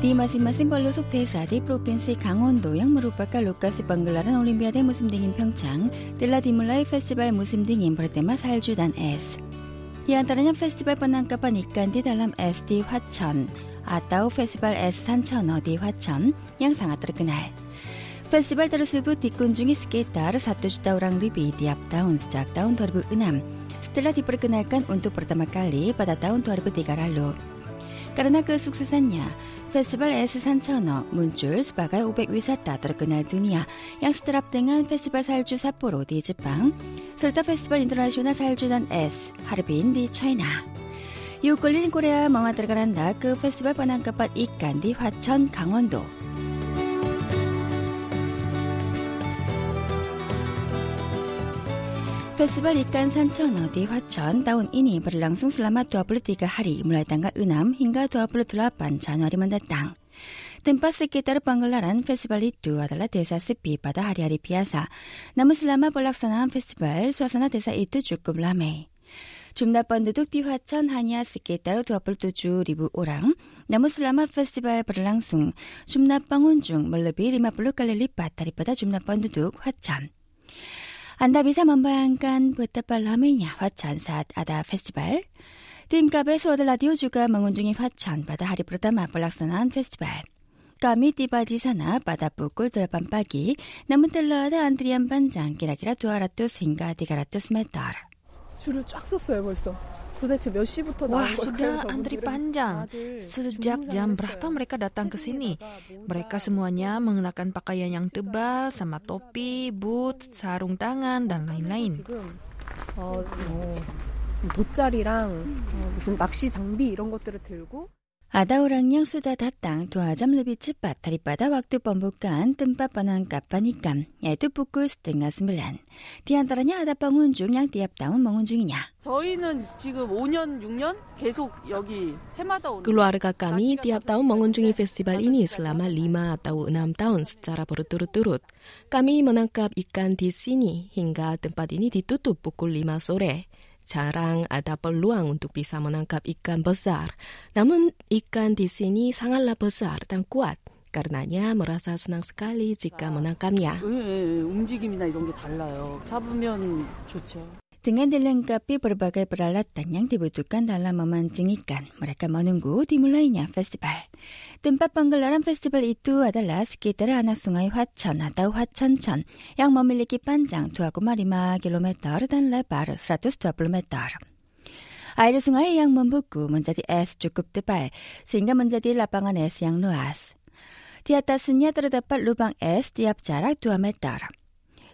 디마시마 벌로 속태사 디프로핀스 강원도 양무룩바카 루카스 방글라른 올림피아대 무슨 등인 평창 딜라디물라이 페스티벌 무슨 등인 벌때마 살주단 S Di antaranya festival penangkapan ikan di dalam es di Hwacheon atau festival es Sancheoneo di Hwacheon yang sangat terkenal. Festival tersebut dikunjungi sekitar 1 juta orang lebih tiap tahun sejak tahun 2006 setelah diperkenalkan untuk pertama kali pada tahun 2003 lalu. Karena kesuksesannya, 페스벌 S 산천어, 문줄, 스바가 500 위사따, 드르그날 두니아, 양스트랍 등은 페스벌 살주 사포로 디즈빵, 설타 페스벌 인터내셔널 살주단 S, 하르빈 디 차이나. 이웃 걸린 코레아 마마 들어가란다 그 페스벌 번안가밭 이간 디 화천 강원도 muncul sebagai objek wisata terkenal dunia yang seterap dengan Festival Salju Sapporo di Jepang serta Festival Internasional Salju dan Es Harbin di China. Yuk keliling Korea mengantarkan Anda ke Festival Penangkapan Ikan di Hwacheon, Gangwon-do. Festival Ikan Sancheoneo di Hwacheon tahun ini berlangsung selama 23 hari mulai tanggal 6 hingga 28 Januari mendatang. Tempat sekitar penggelaran festival itu adalah desa sepi pada hari-hari biasa. Namun selama pelaksanaan festival, suasana desa itu cukup ramai. Jumlah penduduk di Hwacheon hanya sekitar 27 ribu orang. Namun selama festival berlangsung, jumlah pengunjung melebihi 50 kali lipat daripada jumlah penduduk Hwacheon. Anda bisa membayangkan betapa ramainya Hwacheon saat ada festival. Tim KBS World Radio juga mengunjungi Hwacheon pada hari pertama pelaksanaan festival. Kami tiba di sana pada pukul 8 pagi, namun telah ada antrian panjang kira-kira 200 hingga 300 meter. 줄을 쫙 섰어요 벌써. 도대체 몇 시부터 Wah, 나온 걸까요? sudah antri panjang. Sejak jam berapa mereka datang ke sini? Mereka semuanya mengenakan pakaian yang tebal, sama topi, boot, sarung tangan, dan lain-lain. 지금 어, 뭐, 지금 돗자리랑 어, 무슨 낚시 장비 이런 것들을 들고 아다오랑양 수다 다땅 도아잠 르비치 빠타리빠다 왁두 범부깐 뜸빠 뻔한 까빠니깐 야이뚜 뿌꿀 스팅가 스물란 디안따라냐 아다빵운 중양 디압다운 멍운 중이냐 저희는 지금 5년 6년 계속 여기 해마다 오는 Keluarga kami tiap tahun mengunjungi festival ini selama 5 atau 6 tahun secara berturut-turut. Kami menangkap ikan di sini hingga tempat ini ditutup pukul 5 sore. Jarang ada peluang untuk bisa menangkap ikan besar. Namun ikan di sini sangatlah besar dan kuat. Karenanya merasa senang sekali jika menangkapnya. Dengan dilengkapi berbagai peralatan yang dibutuhkan dalam memancing ikan, mereka menunggu dimulainya festival. Tempat penggelaran festival itu adalah sekitar anak sungai Hwacheon atau Hwacheoncheon yang memiliki panjang 2,5 km dan lebar 120 meter. Air sungai yang membeku menjadi es cukup tebal sehingga menjadi lapangan es yang luas. Di atasnya terdapat lubang es tiap jarak 2 meter.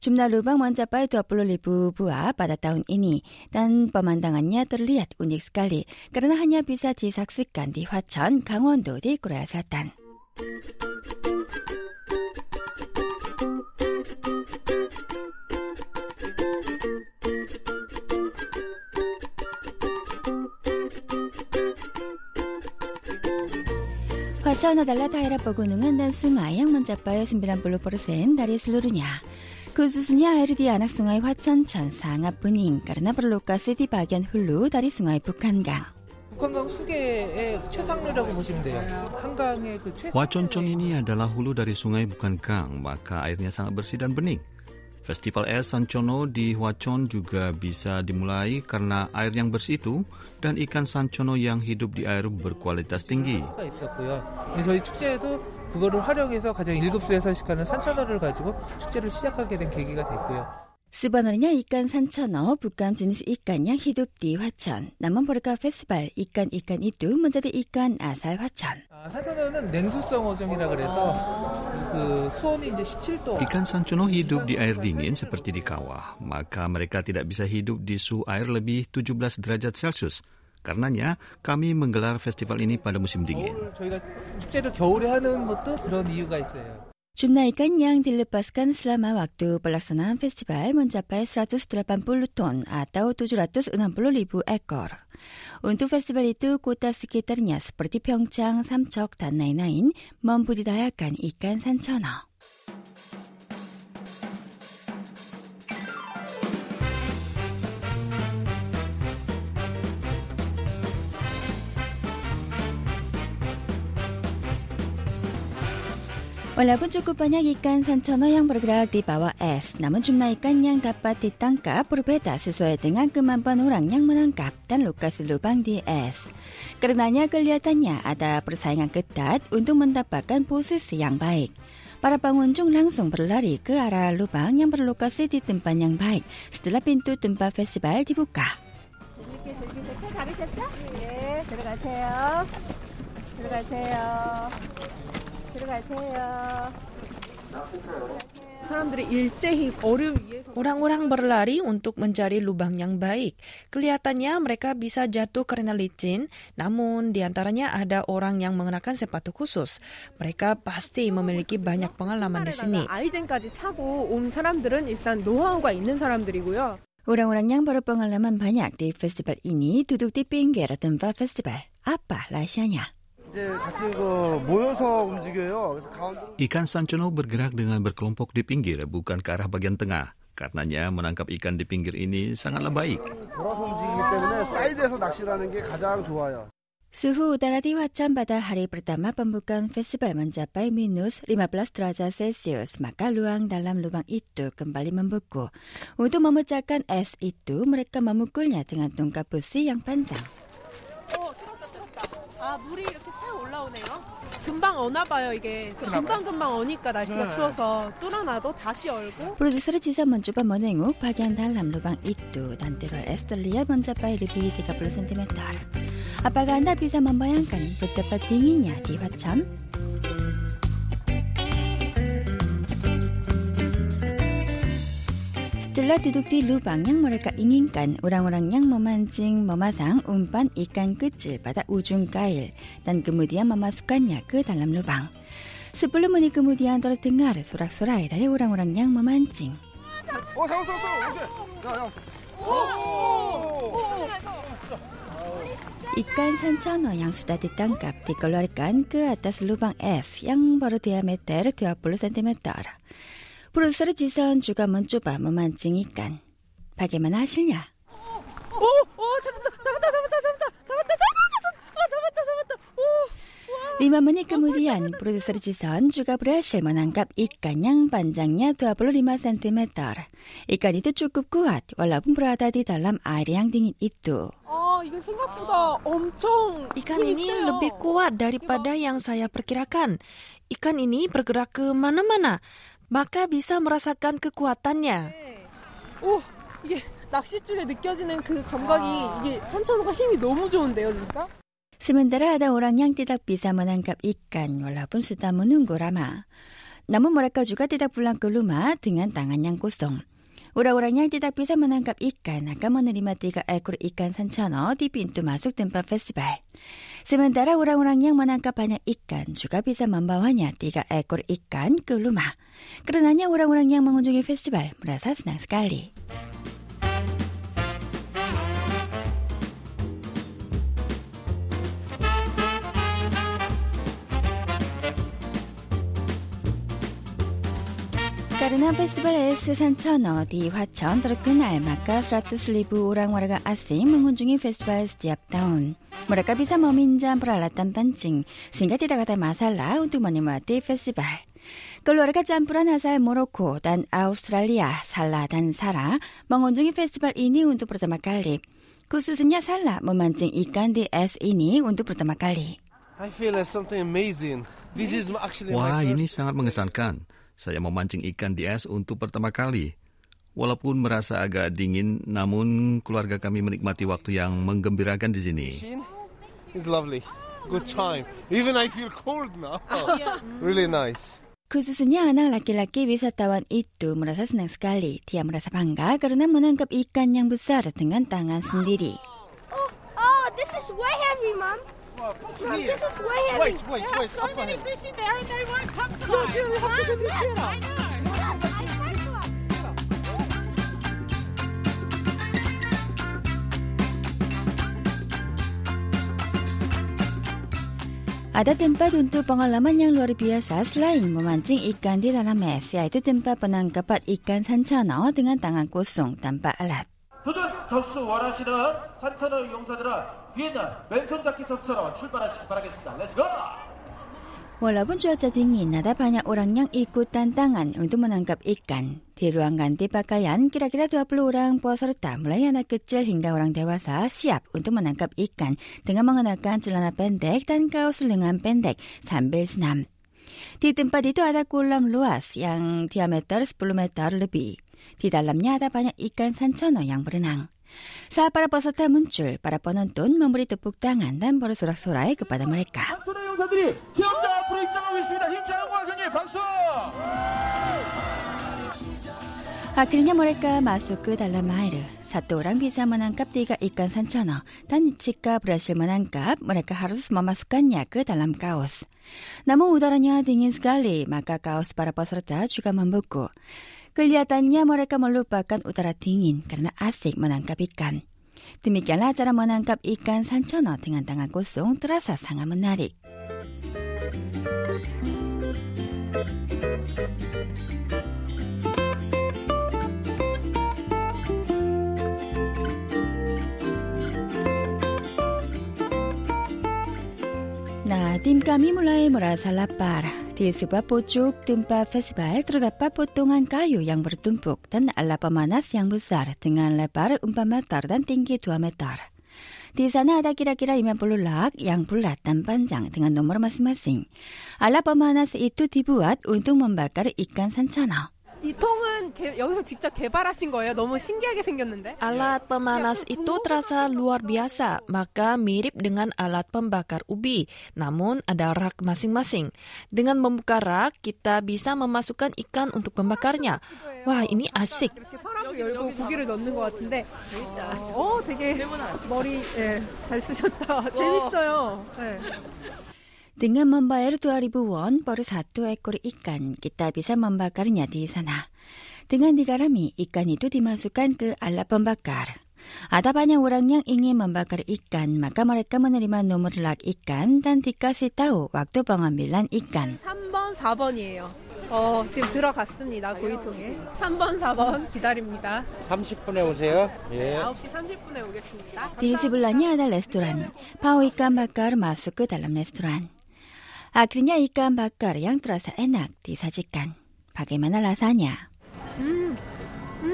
Jumlah lubang mencapai 20.000 buah pada tahun ini dan pemandangannya terlihat unik sekali karena hanya bisa disaksikan di Hwacheon, Gangwon-do di Korea Selatan. Hwacheon adalah daerah pegunungan dan sungai yang mencapai 90% dari seluruhnya. Khususnya air di anak sungai Hwacheoncheon sangat bening karena berlokasi di bagian hulu dari sungai Bukhangang. 북한강 수계의 최상류라고 보시면 돼요. 한강의 그 최. Hwacheoncheon ini adalah hulu dari sungai bukan gang, maka airnya sangat bersih dan bening. Festival es Sanchono di Hwacheon juga bisa dimulai karena air yang bersih itu dan ikan Sanchono yang hidup di air berkualitas tinggi. 그거를 활용해서 가장 일급수에 서식하는 산천어를 가지고 축제를 시작하게 된 계기가 됐고요. 스바노는요, 이깐 산천어, 북한 주니스 이깐양, 히둡디 화천, 남한 보리카 페스발, 이깐 이깐 이뚜, 먼저대 이깐 아살 화천. 아, 산천어는 냉수성 어종이라 그래서 그 수온이 이제 17도. Ikan sancono hidup di air dingin seperti di kawah, maka mereka tidak bisa hidup di suhu air lebih 17 derajat Celcius. Karenanya kami menggelar festival ini pada musim dingin. Jumlah ikan yang dilepaskan selama waktu pelaksanaan festival mencapai 180 ton atau 760 ribu ekor. Untuk festival itu, kota sekitarnya seperti Pyeongchang, Samcok, dan lain-lain membudidayakan ikan sancana. Walaupun cukup banyak ikan sancono yang bergerak di bawah es, namun jumlah ikan yang dapat ditangkap berbeda sesuai dengan kemampuan orang yang menangkap dan lokasi lubang di es. Karenanya kelihatannya ada persaingan ketat untuk mendapatkan posisi yang baik. Para pengunjung langsung berlari ke arah lubang yang berlokasi di tempat yang baik setelah pintu tempat festival dibuka. 사람들이 일제히 얼음 위에서 Orang-orang berlari untuk mencari lubang yang baik. Kelihatannya mereka bisa jatuh karena licin, namun di antaranya ada orang yang mengenakan sepatu khusus. Mereka pasti memiliki banyak pengalaman di sini. Orang-orang yang berpengalaman banyak di festival ini duduk di pinggir tempat festival. Apa rahasianya? Ikan Sanchono bergerak dengan berkelompok di pinggir, bukan ke arah bagian tengah. Karenanya menangkap ikan di pinggir ini sangatlah baik. Suhu udara di Wacan pada hari pertama pembukaan festival mencapai minus 15 derajat Celcius, maka luang dalam lubang itu kembali membeku. Untuk memecahkan es itu, mereka memukulnya dengan tongkat besi yang panjang. 아 물이 이렇게 싹 올라오네요. 금방 어나봐요 이게. 그 금방 금방 어니까 날씨가 네. 추워서 뚫어놔도 다시 얼고. 프로듀서를 지선 먼주반 머냉욱 파기한달 남루방 이뚜 단테발 에스텔리아 먼자빠이 리비디가 블루 센티메탈. 아빠가 한달 비사 먼바양간 그때빠 딩이냐 디화천. Setelah duduk di lubang yang mereka inginkan, orang-orang yang memancing memasang umpan ikan kecil pada ujung kail dan kemudian memasukkannya ke dalam lubang. Sepuluh menit kemudian terdengar sorak-sorai dari orang-orang yang memancing. Oh. Ikan sancono yang sudah ditangkap dikeluarkan ke atas lubang es yang baru diameter 20 cm. Produser Ji선 juga mencoba memancing ikan. Bagaimana hasilnya? 오, 오, 잡았다, 잡았다, 잡았다, 잡았다, 잡았다, 잡았다, 어, 잡았다, 잡았다. 오, Lima menit kemudian, produser Ji선 juga berhasil menangkap ikan yang panjangnya 25 cm. Ikan itu cukup kuat walaupun berada di dalam air yang dingin itu. 아, 이거 생각보다 엄청 Ikan 힘이 ini 세요. lebih kuat daripada yang saya perkirakan. Ikan ini bergerak ke mana-mana, maka bisa merasakan kekuatannya. 오, 이게 낚싯줄에 느껴지는 그 감각이 이게 산천어가 힘이 너무 좋은데요, 진짜? Sementara ada orang yang tidak bisa menangkap ikan walaupun sudah menunggu lama. Namun mereka juga tidak pulang ke rumah dengan tangan yang kosong. orang-orang yang tidak bisa menangkap ikan akan menerima tiga ekor ikan sancana di pintu masuk tempat festival. Sementara orang-orang yang menangkap banyak ikan juga bisa membawanya tiga ekor ikan ke rumah. Karenanya orang-orang yang mengunjungi festival merasa senang sekali. Karena festival es Sancono di Hwacheon terkenal, maka 100 ribu orang warga asing mengunjungi festival setiap tahun. Mereka bisa meminjam peralatan pancing, sehingga tidak ada masalah untuk menikmati festival. Keluarga campuran asal Moroko dan Australia, Salah dan Sarah, mengunjungi festival ini untuk pertama kali. Khususnya Salah memancing ikan di es ini untuk pertama kali. I feel it's something amazing. This is actually Wah, my ini sangat mengesankan. Saya memancing ikan di es untuk pertama kali. Walaupun merasa agak dingin, namun keluarga kami menikmati waktu yang menggembirakan di sini. It's lovely. Good time. Even I feel cold now. really nice. Khususnya anak laki-laki wisatawan itu merasa senang sekali. Dia merasa bangga karena menangkap ikan yang besar dengan tangan sendiri. Oh, this is way heavy, Mom. Mom, this is way heavy. Wait, wait, wait. so many fish in there and they won't come to us. Ada tempat untuk pengalaman yang luar biasa selain memancing ikan di dalam es, yaitu tempat penangkapan ikan sanchano dengan tangan kosong tanpa alat. 도전 접수 원하시는 산천어 이용사들은 뒤에 있는 맨손 잡기 접수로 출발하시기 바라겠습니다. 렛츠고! Walaupun cuaca dingin, ada banyak orang yang ikut tantangan untuk menangkap ikan. Di ruang ganti pakaian, kira-kira 20 orang peserta mulai anak kecil hingga orang dewasa siap untuk menangkap ikan dengan mengenakan celana pendek dan kaos lengan pendek sambil senam. Di tempat itu ada kolam luas yang diameter 10 meter lebih. 디달람냐 하다바냐 이깐 산천어 양부르낭. 사빠라버섯할 문줄 빠라버는 돈 머무리 뚝북당 안단버릇 소락소라의 끝바다 머릴까. 산천어 용사들이 체험장 앞으로 입장하고 있습니다. 힘차고 하선님 박수! Akhirnya mereka masuk ke dalam air. Satu orang bisa menangkap tiga ikan sancono. Dan jika berhasil menangkap, mereka harus memasukkannya ke dalam kaos. Namun udaranya dingin sekali, maka kaos para peserta juga membeku. Kelihatannya mereka melupakan udara dingin karena asik menangkap ikan. Demikianlah cara menangkap ikan sancono dengan tangan kosong terasa sangat menarik. Tim kami mulai merasa lapar. Di sebuah pojok tempat festival terdapat potongan kayu yang bertumpuk dan alat pemanas yang besar dengan lebar 4 meter dan tinggi 2 meter. Di sana ada kira-kira 50 lak yang bulat dan panjang dengan nomor masing-masing. Alat pemanas itu dibuat untuk membakar ikan sancono. 이 통은 개- 여기서 직접 개발하신 거예요? 너무 신기하게 생겼는데? Alat pemanas itu terasa luar biasa, maka mirip dengan alat pembakar ubi, namun ada rak masing-masing. Dengan membuka rak, kita bisa memasukkan ikan untuk membakarnya. Wah, ini asik. 이렇게 서랍을 열고 고기를 넣는 것 같은데. 어, 되게 머리 예, 잘 쓰셨다. 재밌어요. 예. Dengan membayar 2000 won per satu ekor ikan, kita bisa membakarnya di sana. Dengan digarami, ikan itu dimasukkan ke alat pembakar. Ada banyak orang yang ingin membakar ikan, maka mereka menerima nomor lak ikan dan dikasih tahu waktu pengambilan ikan. 3번, 4번이에요. 어, 지금 들어갔습니다. 고이통에. 3번, 4번 기다립니다. 30분에 오세요. 예. 9시 30분에 오겠습니다. Di sebelahnya ada restoran. Pau ikan bakar masuk ke dalam restoran. Akhirnya ikan bakar yang terasa enak disajikan. Bagaimana rasanya? 음,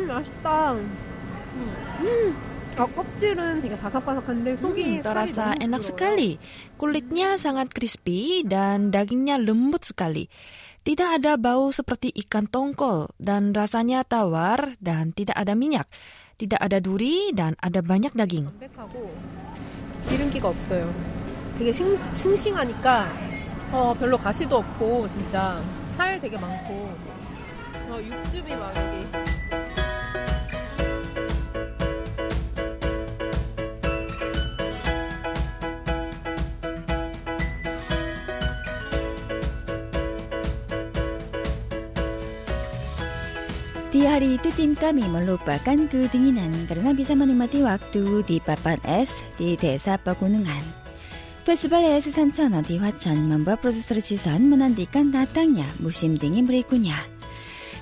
맛있다. 음, 아, 껍질은 되게 바삭바삭한데 속이 Hmm, terasa 살이 너무 enak 부드러워요. sekali. Kulitnya sangat crispy dan dagingnya lembut sekali. Tidak ada bau seperti ikan tongkol dan rasanya tawar dan tidak ada minyak. Tidak ada duri dan ada banyak daging. 담백하고 기름기가 없어요. 되게 싱, 싱싱하니까 어, 별로 가시도 없고 진짜 살 되게 많고 어, 육즙이 막 여기 Di hari itu tim kami melupakan kedinginan karena bisa menikmati waktu di papan es di desa pegunungan. 페스발에서 산천 어디 화천 만부와 프로듀서를 지선 문안디깐 나땅야 무심등이 무리구냐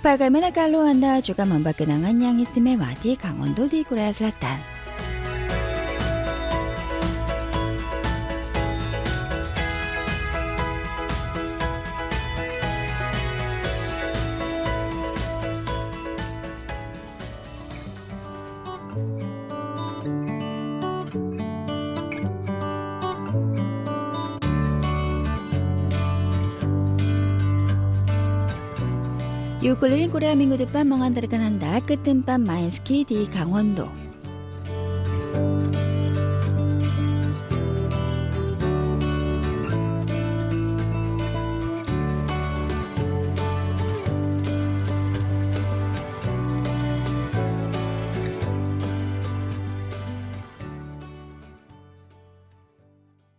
바가메나 깔로 한다 주가 만바 근황한 양이 스메 와디 강원도 디구라슬라탄 6월 1일 고래아민구들밤 멍한다르간 한다. 끝은 밤 마인스키 디 강원도.